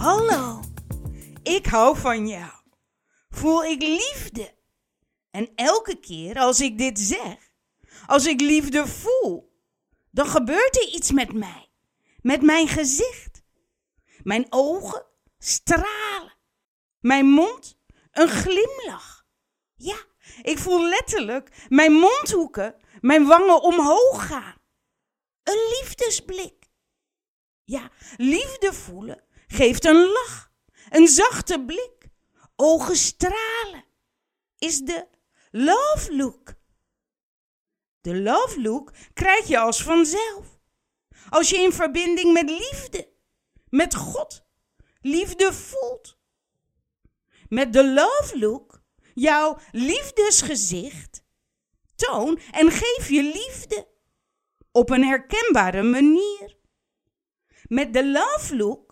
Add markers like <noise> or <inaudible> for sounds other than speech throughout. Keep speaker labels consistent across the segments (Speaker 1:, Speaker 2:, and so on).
Speaker 1: Hallo, ik hou van jou. Voel ik liefde? En elke keer als ik dit zeg, als ik liefde voel, dan gebeurt er iets met mij, met mijn gezicht. Mijn ogen stralen, mijn mond een glimlach. Ja, ik voel letterlijk mijn mondhoeken, mijn wangen omhoog gaan. Een liefdesblik. Ja, liefde voelen geeft een lach, een zachte blik, ogen stralen. Is de love look. De love look krijg je als vanzelf. Als je in verbinding met liefde, met God, liefde voelt. Met de love look, jouw liefdesgezicht, toon en geef je liefde op een herkenbare manier. Met de love look,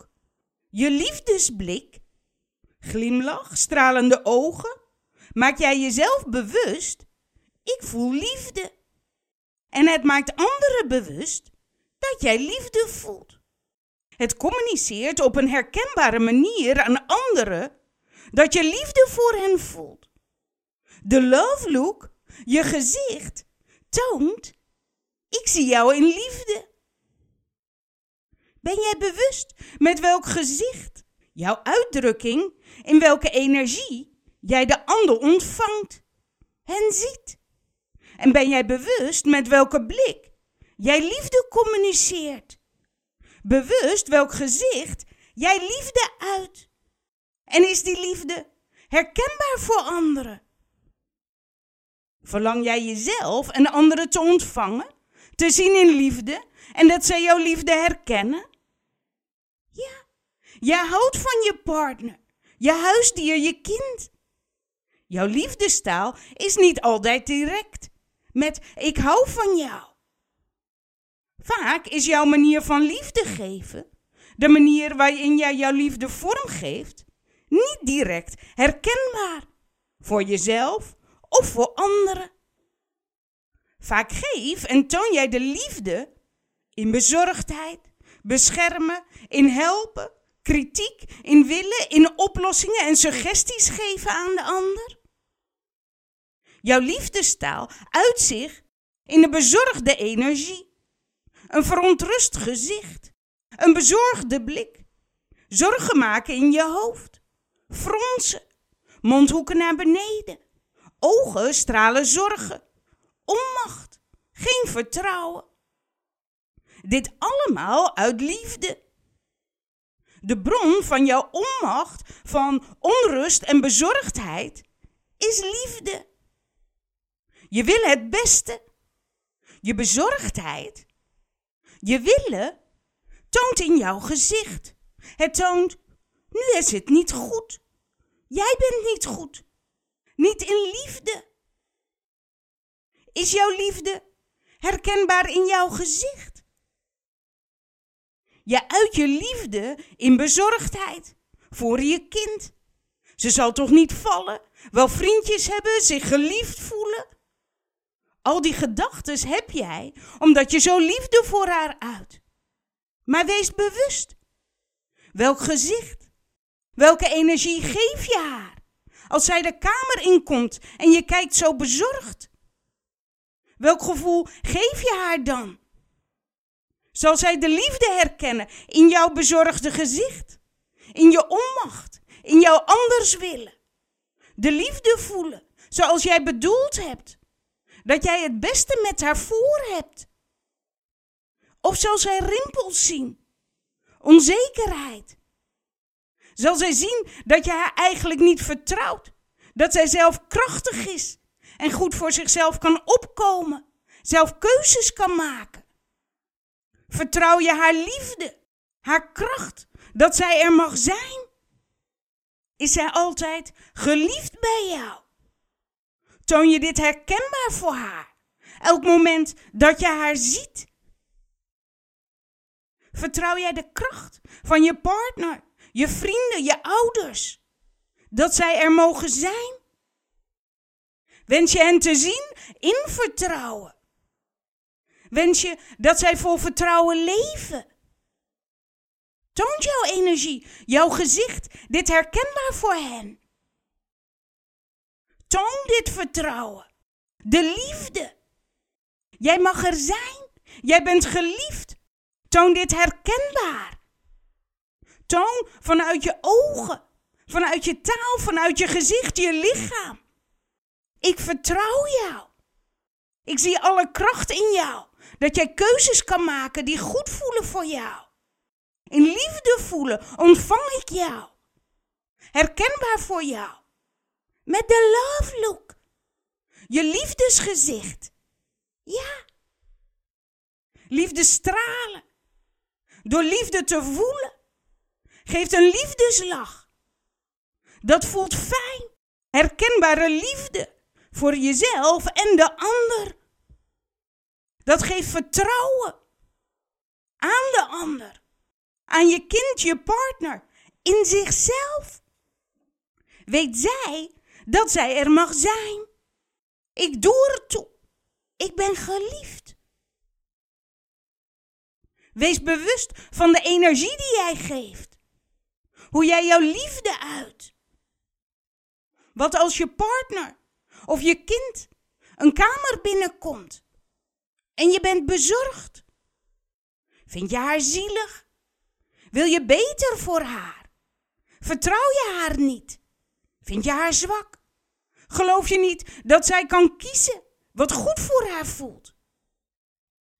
Speaker 1: je liefdesblik, glimlach, stralende ogen, maak jij jezelf bewust: ik voel liefde. En het maakt anderen bewust dat jij liefde voelt. Het communiceert op een herkenbare manier aan anderen dat je liefde voor hen voelt. De love look, je gezicht, toont: ik zie jou in liefde. Ben jij bewust met welk gezicht, jouw uitdrukking, in welke energie jij de ander ontvangt, hen ziet? En ben jij bewust met welke blik jij liefde communiceert? Bewust welk gezicht jij liefde uit? En is die liefde herkenbaar voor anderen? Verlang jij jezelf en anderen te ontvangen, te zien in liefde en dat zij jouw liefde herkennen? Ja, jij houdt van je partner, je huisdier, je kind. Jouw liefdestaal is niet altijd direct, met ik hou van jou. Vaak is jouw manier van liefde geven, de manier waarin jij jouw liefde vormgeeft, niet direct herkenbaar voor jezelf of voor anderen. Vaak geef en toon jij de liefde in bezorgdheid, beschermen, in helpen, kritiek, in willen, in oplossingen en suggesties geven aan de ander. Jouw liefdestaal uit zich in een bezorgde energie, een verontrust gezicht, een bezorgde blik, zorgen maken in je hoofd, fronsen, mondhoeken naar beneden, ogen stralen zorgen, onmacht, geen vertrouwen. Dit allemaal uit liefde. De bron van jouw onmacht, van onrust en bezorgdheid is liefde. Je wil het beste. Je bezorgdheid, je willen, toont in jouw gezicht. Het toont, nu is het niet goed. Jij bent niet goed. Niet in liefde. Is jouw liefde herkenbaar in jouw gezicht? Je uit je liefde in bezorgdheid voor je kind. Ze zal toch niet vallen, wel vriendjes hebben, zich geliefd voelen? Al die gedachten heb jij omdat je zo liefde voor haar uit. Maar wees bewust. Welk gezicht, welke energie geef je haar als zij de kamer inkomt en je kijkt zo bezorgd? Welk gevoel geef je haar dan? Zal zij de liefde herkennen in jouw bezorgde gezicht, in je onmacht, in jouw anders willen? De liefde voelen zoals jij bedoeld hebt dat jij het beste met haar voor hebt? Of zal zij rimpels zien? Onzekerheid? Zal zij zien dat je haar eigenlijk niet vertrouwt? Dat zij zelf krachtig is en goed voor zichzelf kan opkomen, zelf keuzes kan maken? Vertrouw je haar liefde, haar kracht, dat zij er mag zijn? Is zij altijd geliefd bij jou? Toon je dit herkenbaar voor haar? Elk moment dat je haar ziet? Vertrouw jij de kracht van je partner, je vrienden, je ouders? Dat zij er mogen zijn? Wens je hen te zien in vertrouwen? Wens je dat zij vol vertrouwen leven? Toont jouw energie, jouw gezicht dit herkenbaar voor hen? Toon dit vertrouwen, de liefde. Jij mag er zijn, jij bent geliefd. Toon dit herkenbaar. Toon vanuit je ogen, vanuit je taal, vanuit je gezicht, je lichaam. Ik vertrouw jou. Ik zie alle kracht in jou. Dat jij keuzes kan maken die goed voelen voor jou. In liefde voelen ontvang ik jou. Herkenbaar voor jou. Met de love look. Je liefdesgezicht. Ja. Liefde stralen. Door liefde te voelen. Geeft een liefdeslach. Dat voelt fijn. Herkenbare liefde voor jezelf en de ander. Dat geeft vertrouwen aan de ander, aan je kind, je partner, in zichzelf. Weet zij dat zij er mag zijn. Ik doe er toe. Ik ben geliefd. Wees bewust van de energie die jij geeft. Hoe jij jouw liefde uit. Wat als je partner of je kind een kamer binnenkomt en je bent bezorgd? Vind je haar zielig? Wil je beter voor haar? Vertrouw je haar niet? Vind je haar zwak? Geloof je niet dat zij kan kiezen wat goed voor haar voelt?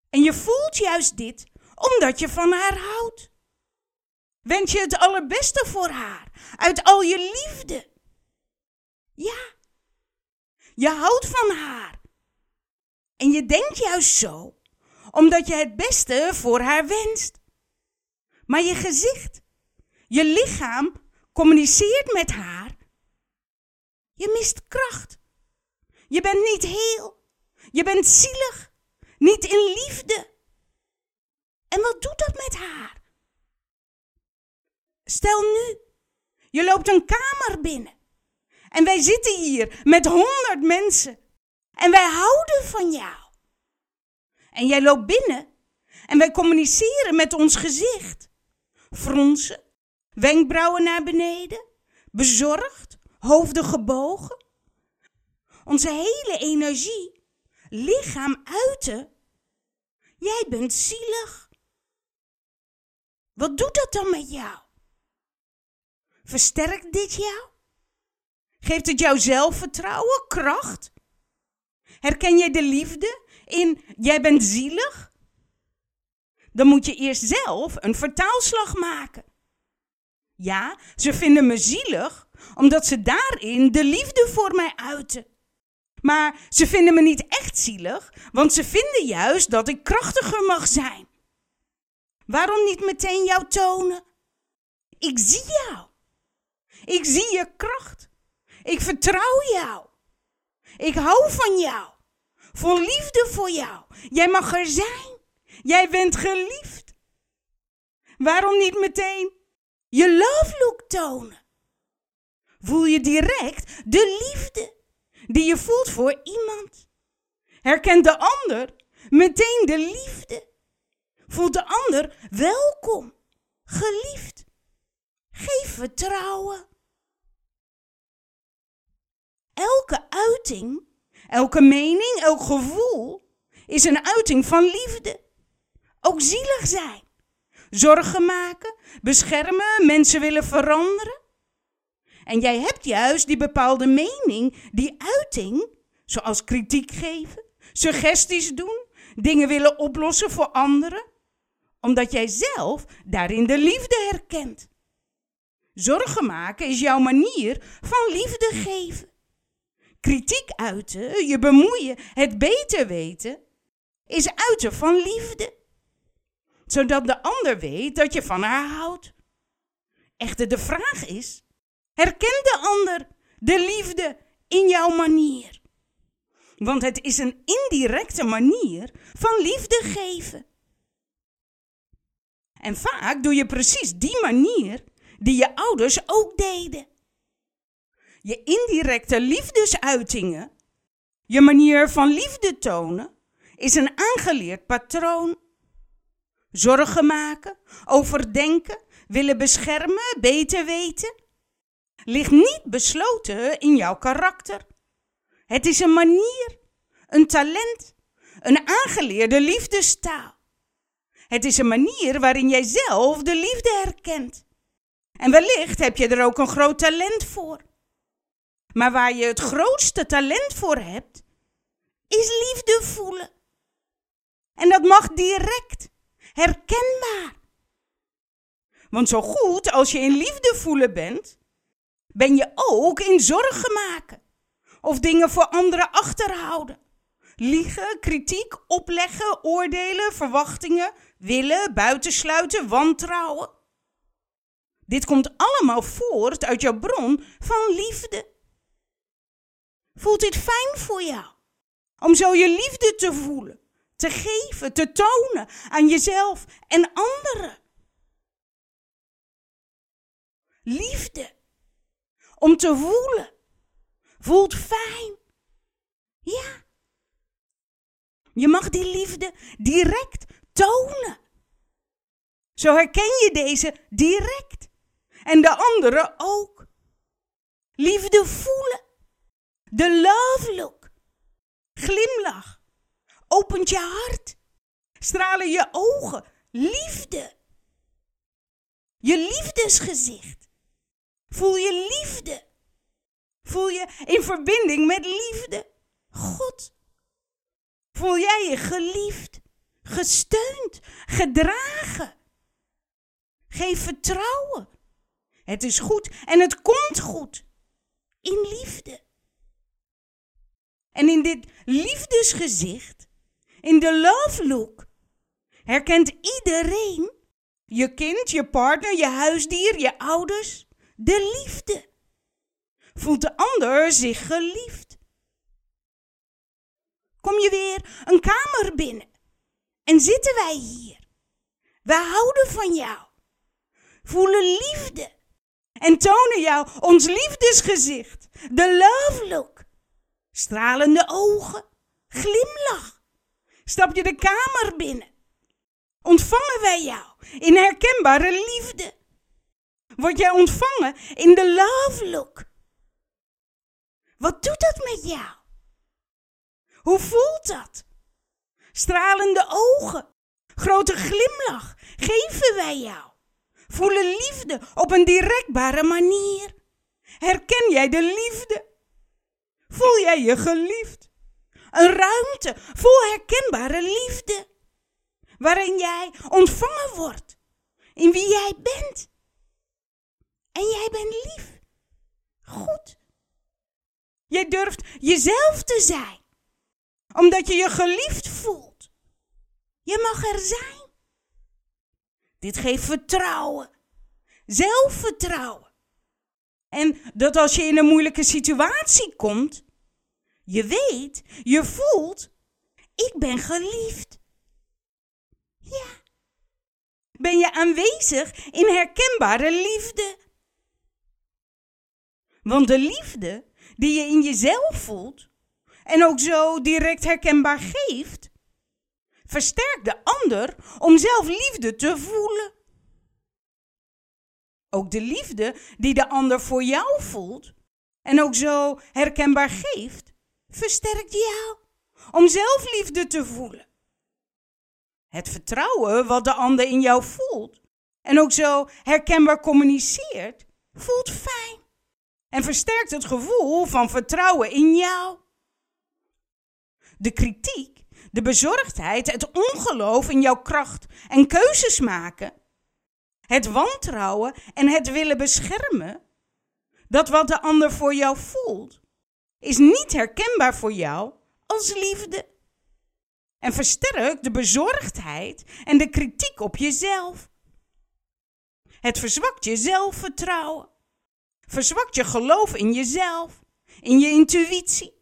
Speaker 1: En je voelt juist dit omdat je van haar houdt. Wens je het allerbeste voor haar uit al je liefde? Ja, je houdt van haar. En je denkt juist zo, omdat je het beste voor haar wenst. Maar je gezicht, je lichaam communiceert met haar. Je mist kracht. Je bent niet heel. Je bent zielig. Niet in liefde. En wat doet dat met haar? Stel nu, je loopt een kamer binnen. En wij zitten hier met honderd mensen. En wij houden van jou. En jij loopt binnen. En wij communiceren met ons gezicht. Fronsen, wenkbrauwen naar beneden, bezorgd, hoofden gebogen. Onze hele energie, lichaam uiten. Jij bent zielig. Wat doet dat dan met jou? Versterkt dit jou? Geeft het jou zelfvertrouwen, kracht? Herken jij de liefde in jij bent zielig? Dan moet je eerst zelf een vertaalslag maken. Ja, ze vinden me zielig omdat ze daarin de liefde voor mij uiten. Maar ze vinden me niet echt zielig, want ze vinden juist dat ik krachtiger mag zijn. Waarom niet meteen jou tonen? Ik zie jou. Ik zie je kracht. Ik vertrouw jou. Ik hou van jou. Vol liefde voor jou. Jij mag er zijn. Jij bent geliefd. Waarom niet meteen je love look tonen? Voel je direct de liefde die je voelt voor iemand. Herkent de ander meteen de liefde. Voelt de ander welkom, geliefd. Geef vertrouwen elke uiting, elke mening, elk gevoel is een uiting van liefde. Ook zielig zijn, zorgen maken, beschermen, mensen willen veranderen. En jij hebt juist die bepaalde mening, die uiting, zoals kritiek geven, suggesties doen, dingen willen oplossen voor anderen, omdat jij zelf daarin de liefde herkent. Zorgen maken is jouw manier van liefde geven kritiek uiten, je bemoeien, het beter weten, is uiten van liefde. Zodat de ander weet dat je van haar houdt. Echter, de vraag is: herkent de ander de liefde in jouw manier? Want het is een indirecte manier van liefde geven. En vaak doe je precies die manier die je ouders ook deden je indirecte liefdesuitingen, je manier van liefde tonen, is een aangeleerd patroon. zorgen maken, overdenken, willen beschermen, beter weten, ligt niet besloten in jouw karakter. Het is een manier, een talent, een aangeleerde liefdestaal. Het is een manier waarin jij zelf de liefde herkent. En wellicht heb je er ook een groot talent voor. Maar waar je het grootste talent voor hebt, is liefde voelen. En dat mag direct, herkenbaar. Want zo goed als je in liefde voelen bent, ben je ook in zorgen maken of dingen voor anderen achterhouden. Liegen, kritiek, opleggen, oordelen, verwachtingen, willen, buitensluiten, wantrouwen. Dit komt allemaal voort uit jouw bron van liefde. Voelt dit fijn voor jou? Om zo je liefde te voelen, te geven, te tonen aan jezelf en anderen. Liefde. Om te voelen. Voelt fijn. Ja. Je mag die liefde direct tonen. Zo herken je deze direct. En de andere ook. Liefde voelen. De love look. Glimlach. Opent je hart. Stralen je ogen. Liefde. Je liefdesgezicht. Voel je liefde. Voel je in verbinding met liefde. God. Voel jij je geliefd, gesteund, gedragen. Geef vertrouwen. Het is goed en het komt goed. In liefde. En in dit liefdesgezicht, in de love look, herkent iedereen, je kind, je partner, je huisdier, je ouders, de liefde. Voelt de ander zich geliefd? Kom je weer een kamer binnen en zitten wij hier. Wij houden van jou, voelen liefde en tonen jou ons liefdesgezicht, de love look. Stralende ogen, glimlach. Stap je de kamer binnen. Ontvangen wij jou in herkenbare liefde. Word jij ontvangen in de love look. Wat doet dat met jou? Hoe voelt dat? Stralende ogen, grote glimlach geven wij jou. Voelen liefde op een directbare manier. Herken jij de liefde? Voel jij je geliefd? Een ruimte vol herkenbare liefde, waarin jij ontvangen wordt in wie jij bent. En jij bent lief, goed. Jij durft jezelf te zijn, omdat je je geliefd voelt. Je mag er zijn. Dit geeft vertrouwen, zelfvertrouwen. En dat als je in een moeilijke situatie komt, je weet, je voelt, ik ben geliefd. Ja. Ben je aanwezig in herkenbare liefde? Want de liefde die je in jezelf voelt en ook zo direct herkenbaar geeft, versterkt de ander om zelf liefde te voelen. Ook de liefde die de ander voor jou voelt en ook zo herkenbaar geeft, versterkt jou om zelf liefde te voelen. Het vertrouwen wat de ander in jou voelt en ook zo herkenbaar communiceert, voelt fijn en versterkt het gevoel van vertrouwen in jou. De kritiek de bezorgdheid, het ongeloof in jouw kracht en keuzes maken, het wantrouwen en het willen beschermen, dat wat de ander voor jou voelt, is niet herkenbaar voor jou als liefde. En versterkt de bezorgdheid en de kritiek op jezelf. Het verzwakt je zelfvertrouwen. Verzwakt je geloof in jezelf, in je intuïtie.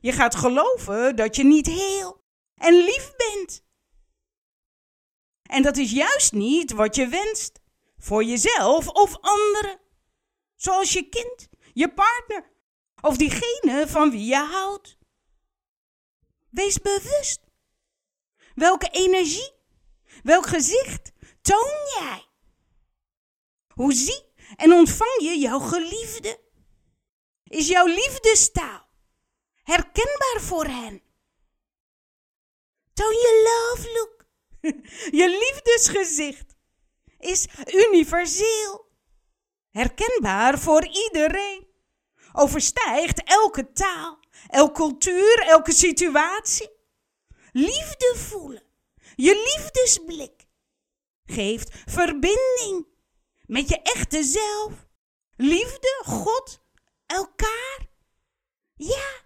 Speaker 1: Je gaat geloven dat je niet heel en lief bent. En dat is juist niet wat je wenst voor jezelf of anderen, zoals je kind, je partner of diegene van wie je houdt. Wees bewust. Welke energie Welk gezicht toon jij? Hoe zie en ontvang je jouw geliefde? Is jouw liefdestaal herkenbaar voor hen? Toon je love look. <laughs> je liefdesgezicht is universeel. Herkenbaar voor iedereen. Overstijgt elke taal, elke cultuur, elke situatie. Liefde voelen. Je liefdesblik geeft verbinding met je echte zelf. Liefde, God, elkaar. Ja,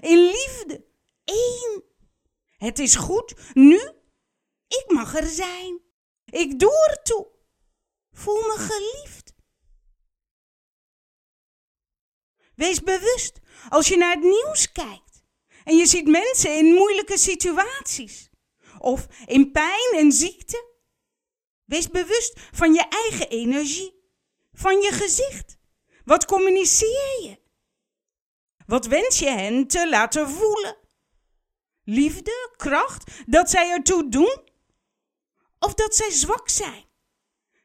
Speaker 1: in liefde, één. Het is goed, nu, ik mag er zijn. Ik doe ertoe. Voel me geliefd. Wees bewust als je naar het nieuws kijkt en je ziet mensen in moeilijke situaties of in pijn en ziekte. Wees bewust van je eigen energie, van je gezicht. Wat communiceer je? Wat wens je hen te laten voelen? Liefde, kracht, dat zij ertoe doen? Of dat zij zwak zijn?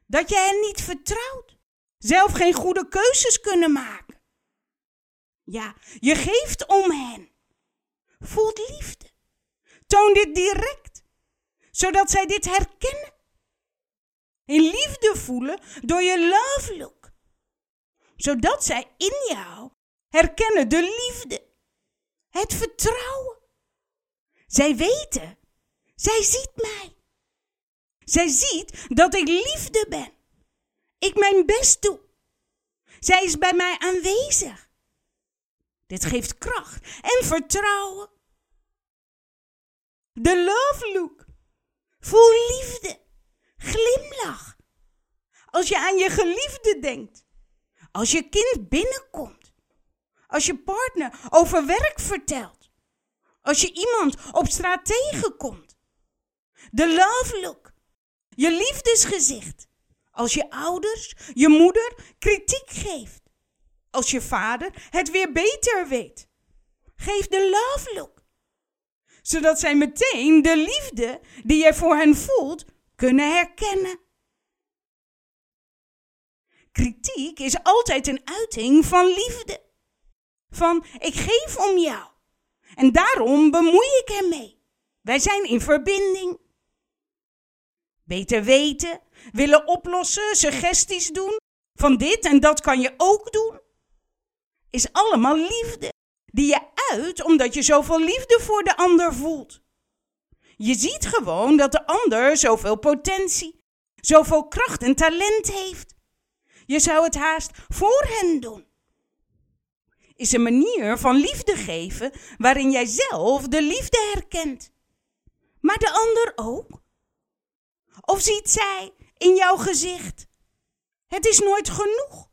Speaker 1: Dat je hen niet vertrouwt? Zelf geen goede keuzes kunnen maken? Ja, je geeft om hen. Voelt liefde. Toon dit direct, zodat zij dit herkennen. In liefde voelen door je love look. Zodat zij in jou herkennen de liefde, het vertrouwen. Zij weten, zij ziet mij. Zij ziet dat ik liefde ben. Ik mijn best doe. Zij is bij mij aanwezig. Dit geeft kracht en vertrouwen. De love look. Voel liefde. Glimlach. Als je aan je geliefde denkt. Als je kind binnenkomt. Als je partner over werk vertelt. Als je iemand op straat tegenkomt. De love look. Je liefdesgezicht. Als je ouders, je moeder kritiek geeft. Als je vader het weer beter weet. Geef de love look. Zodat zij meteen de liefde die jij voor hen voelt kunnen herkennen. Kritiek is altijd een uiting van liefde. Van ik geef om jou. En daarom bemoei ik ermee. Wij zijn in verbinding. Beter weten, willen oplossen, suggesties doen. Van dit en dat kan je ook doen. Is allemaal liefde. Die je uit omdat je zoveel liefde voor de ander voelt. Je ziet gewoon dat de ander zoveel potentie, zoveel kracht en talent heeft. Je zou het haast voor hen doen. Is een manier van liefde geven waarin jij zelf de liefde herkent. Maar de ander ook. Of ziet zij in jouw gezicht? Het is nooit genoeg.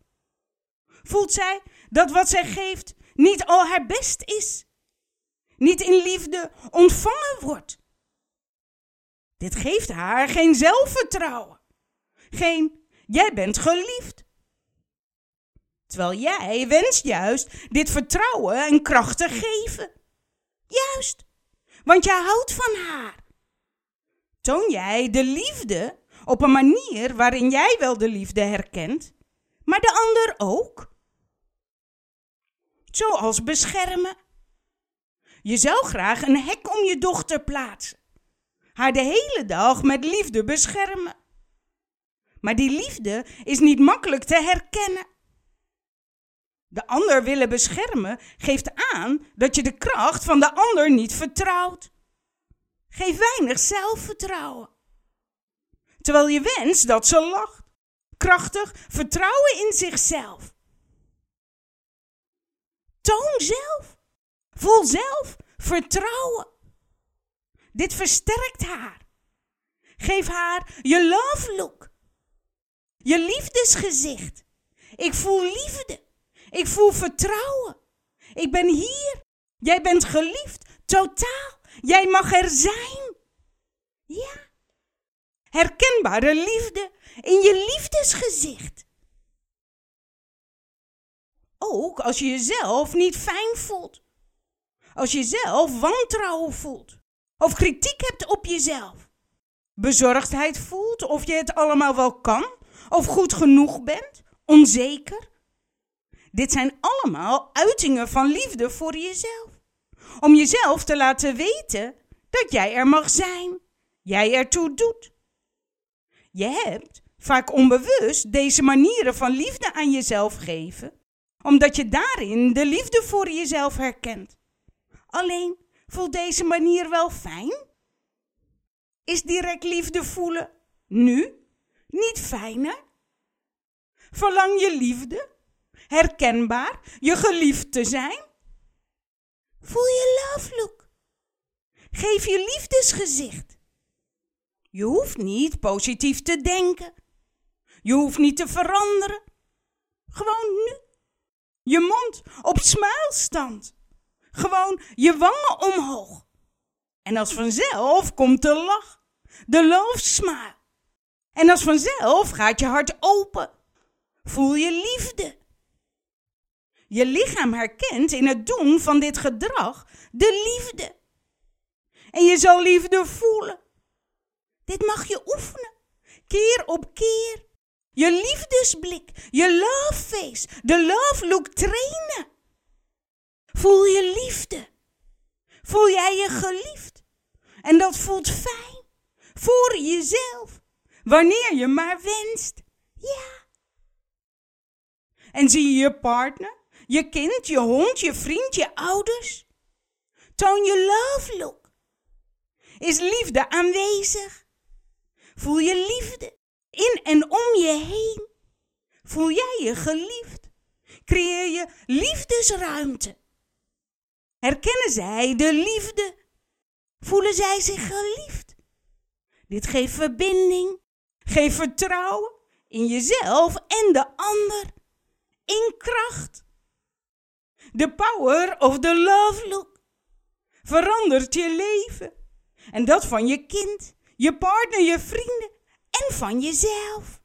Speaker 1: Voelt zij dat wat zij geeft niet al haar best is? Niet in liefde ontvangen wordt? Dit geeft haar geen zelfvertrouwen. Geen, jij bent geliefd. Terwijl jij wenst juist dit vertrouwen en kracht te geven. Juist, want jij houdt van haar. Toon jij de liefde op een manier waarin jij wel de liefde herkent, maar de ander ook? Zoals beschermen. Je zou graag een hek om je dochter plaatsen haar de hele dag met liefde beschermen. Maar die liefde is niet makkelijk te herkennen. De ander willen beschermen geeft aan dat je de kracht van de ander niet vertrouwt. Geef weinig zelfvertrouwen. Terwijl je wenst dat ze lacht. Krachtig vertrouwen in zichzelf. Toon zelf. Voel zelf vertrouwen. Dit versterkt haar. Geef haar je love look. Je liefdesgezicht. Ik voel liefde. Ik voel vertrouwen. Ik ben hier. Jij bent geliefd. Totaal. Jij mag er zijn. Ja. Herkenbare liefde in je liefdesgezicht. Ook als je jezelf niet fijn voelt. Als je zelf wantrouwen voelt of kritiek hebt op jezelf. bezorgdheid voelt, of je het allemaal wel kan, of goed genoeg bent, onzeker. Dit zijn allemaal uitingen van liefde voor jezelf. Om jezelf te laten weten dat jij er mag zijn, jij ertoe doet. Je hebt vaak onbewust deze manieren van liefde aan jezelf geven, omdat je daarin de liefde voor jezelf herkent. Alleen voelt deze manier wel fijn? Is direct liefde voelen nu niet fijner? Verlang je liefde? Herkenbaar? Je geliefd te zijn? Voel je love look? Geef je liefdesgezicht. Je hoeft niet positief te denken. Je hoeft niet te veranderen. Gewoon nu. Je mond op smaalstand. Gewoon je wangen omhoog. En als vanzelf komt de lach, de smile. En als vanzelf gaat je hart open. Voel je liefde. Je lichaam herkent in het doen van dit gedrag de liefde. En je zal liefde voelen. Dit mag je oefenen, keer op keer. Je liefdesblik, je love face, de love look trainen. Voel je liefde. Voel jij je geliefd. En dat voelt fijn. Voor jezelf. Wanneer je maar wenst. Ja. En zie je je partner, je kind, je hond, je vriend, je ouders? Toon je love look. Is liefde aanwezig? Voel je liefde in en om je heen? Voel jij je geliefd? Creëer je liefdesruimte? Herkennen zij de liefde? Voelen zij zich geliefd? Dit geeft verbinding, geeft vertrouwen in jezelf en de ander, in kracht. De power of the love look verandert je leven. En dat van je kind, je partner, je vrienden en van jezelf.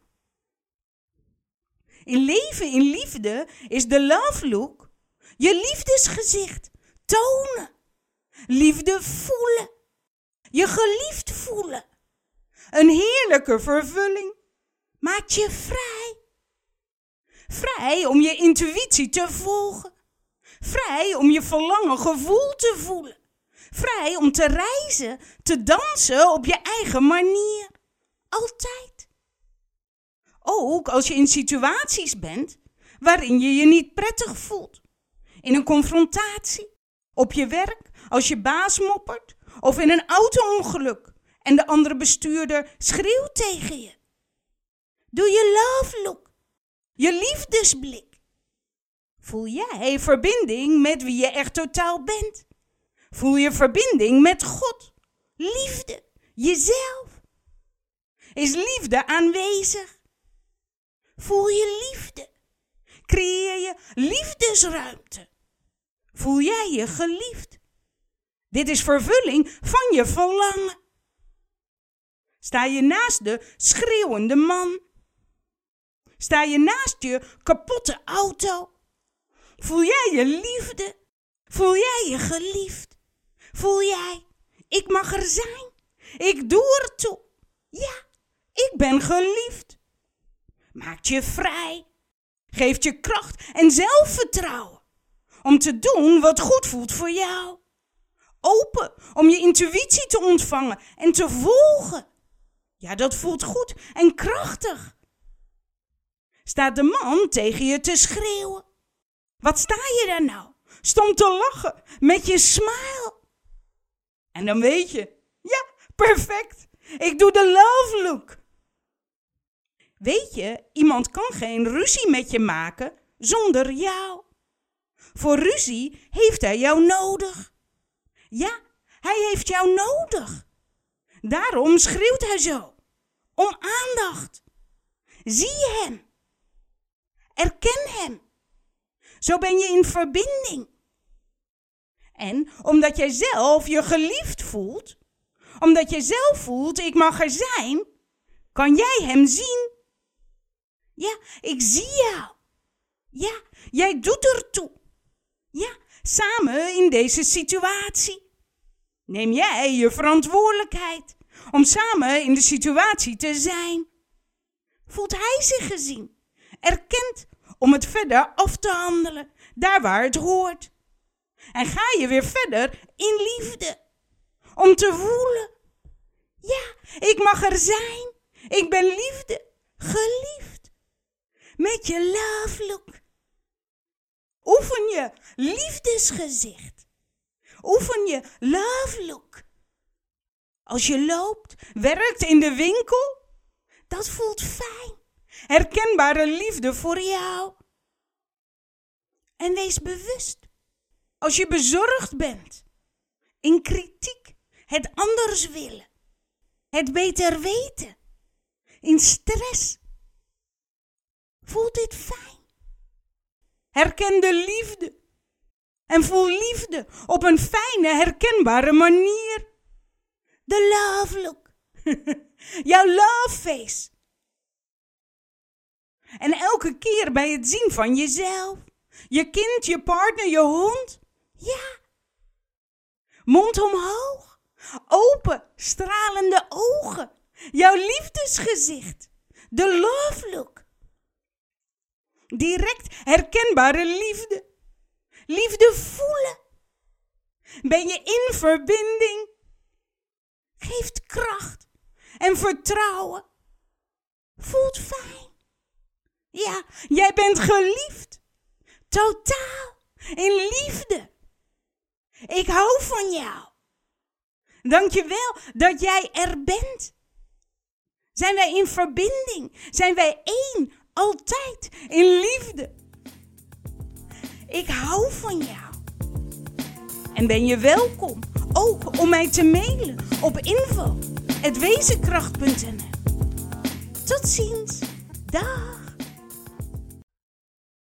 Speaker 1: In leven in liefde is de love look je liefdesgezicht tonen. Liefde voelen. Je geliefd voelen. Een heerlijke vervulling maakt je vrij. Vrij om je intuïtie te volgen. Vrij om je verlangen gevoel te voelen. Vrij om te reizen, te dansen op je eigen manier. Altijd. Ook als je in situaties bent waarin je je niet prettig voelt. In een confrontatie, op je werk, als je baas moppert, of in een auto-ongeluk en de andere bestuurder schreeuwt tegen je. Doe je love look, je liefdesblik. Voel jij verbinding met wie je echt totaal bent? Voel je verbinding met God, liefde, jezelf? Is liefde aanwezig? Voel je liefde? Creëer je liefdesruimte? Voel jij je geliefd? Dit is vervulling van je verlangen. Sta je naast de schreeuwende man? Sta je naast je kapotte auto? Voel jij je liefde? Voel jij je geliefd? Voel jij, ik mag er zijn? Ik doe er toe. Ja, ik ben geliefd. Maakt je vrij. Geeft je kracht en zelfvertrouwen om te doen wat goed voelt voor jou. Open om je intuïtie te ontvangen en te volgen. Ja, dat voelt goed en krachtig. Staat de man tegen je te schreeuwen? Wat sta je daar nou? Stom te lachen met je smile. En dan weet je, ja, perfect. Ik doe de love look. Weet je, iemand kan geen ruzie met je maken zonder jou. Voor ruzie heeft hij jou nodig. Ja, hij heeft jou nodig. Daarom schreeuwt hij zo. Om aandacht. Zie hem. Erken hem. Zo ben je in verbinding. En omdat jij zelf je geliefd voelt, omdat jij zelf voelt, ik mag er zijn, kan jij hem zien. Ja, ik zie jou. Ja, jij doet ertoe. Ja, samen in deze situatie. Neem jij je verantwoordelijkheid om samen in de situatie te zijn. Voelt hij zich gezien, erkend om het verder af te handelen, daar waar het hoort. En ga je weer verder in liefde, om te voelen. Ja, ik mag er zijn. Ik ben liefde, geliefd. Met je love look. Oefen je liefdesgezicht. Oefen je love look. Als je loopt, werkt in de winkel, dat voelt fijn. Herkenbare liefde voor jou. En wees bewust. Als je bezorgd bent, in kritiek, het anders willen, het beter weten, in stress, voelt dit fijn. Herken de liefde en voel liefde op een fijne, herkenbare manier. De love look, <laughs> jouw love face. En elke keer bij het zien van jezelf, je kind, je partner, je hond, ja. Mond omhoog, open, stralende ogen, jouw liefdesgezicht, de love look. Direct herkenbare liefde. Liefde voelen. Ben je in verbinding? Geeft kracht en vertrouwen. Voelt fijn. Ja, jij bent geliefd. Totaal. In liefde. Ik hou van jou. Dank je wel dat jij er bent. Zijn wij in verbinding? Zijn wij één? Altijd in liefde. Ik hou van jou. En ben je welkom ook om mij te mailen op info.wezenkracht.nl. Tot ziens. Dag.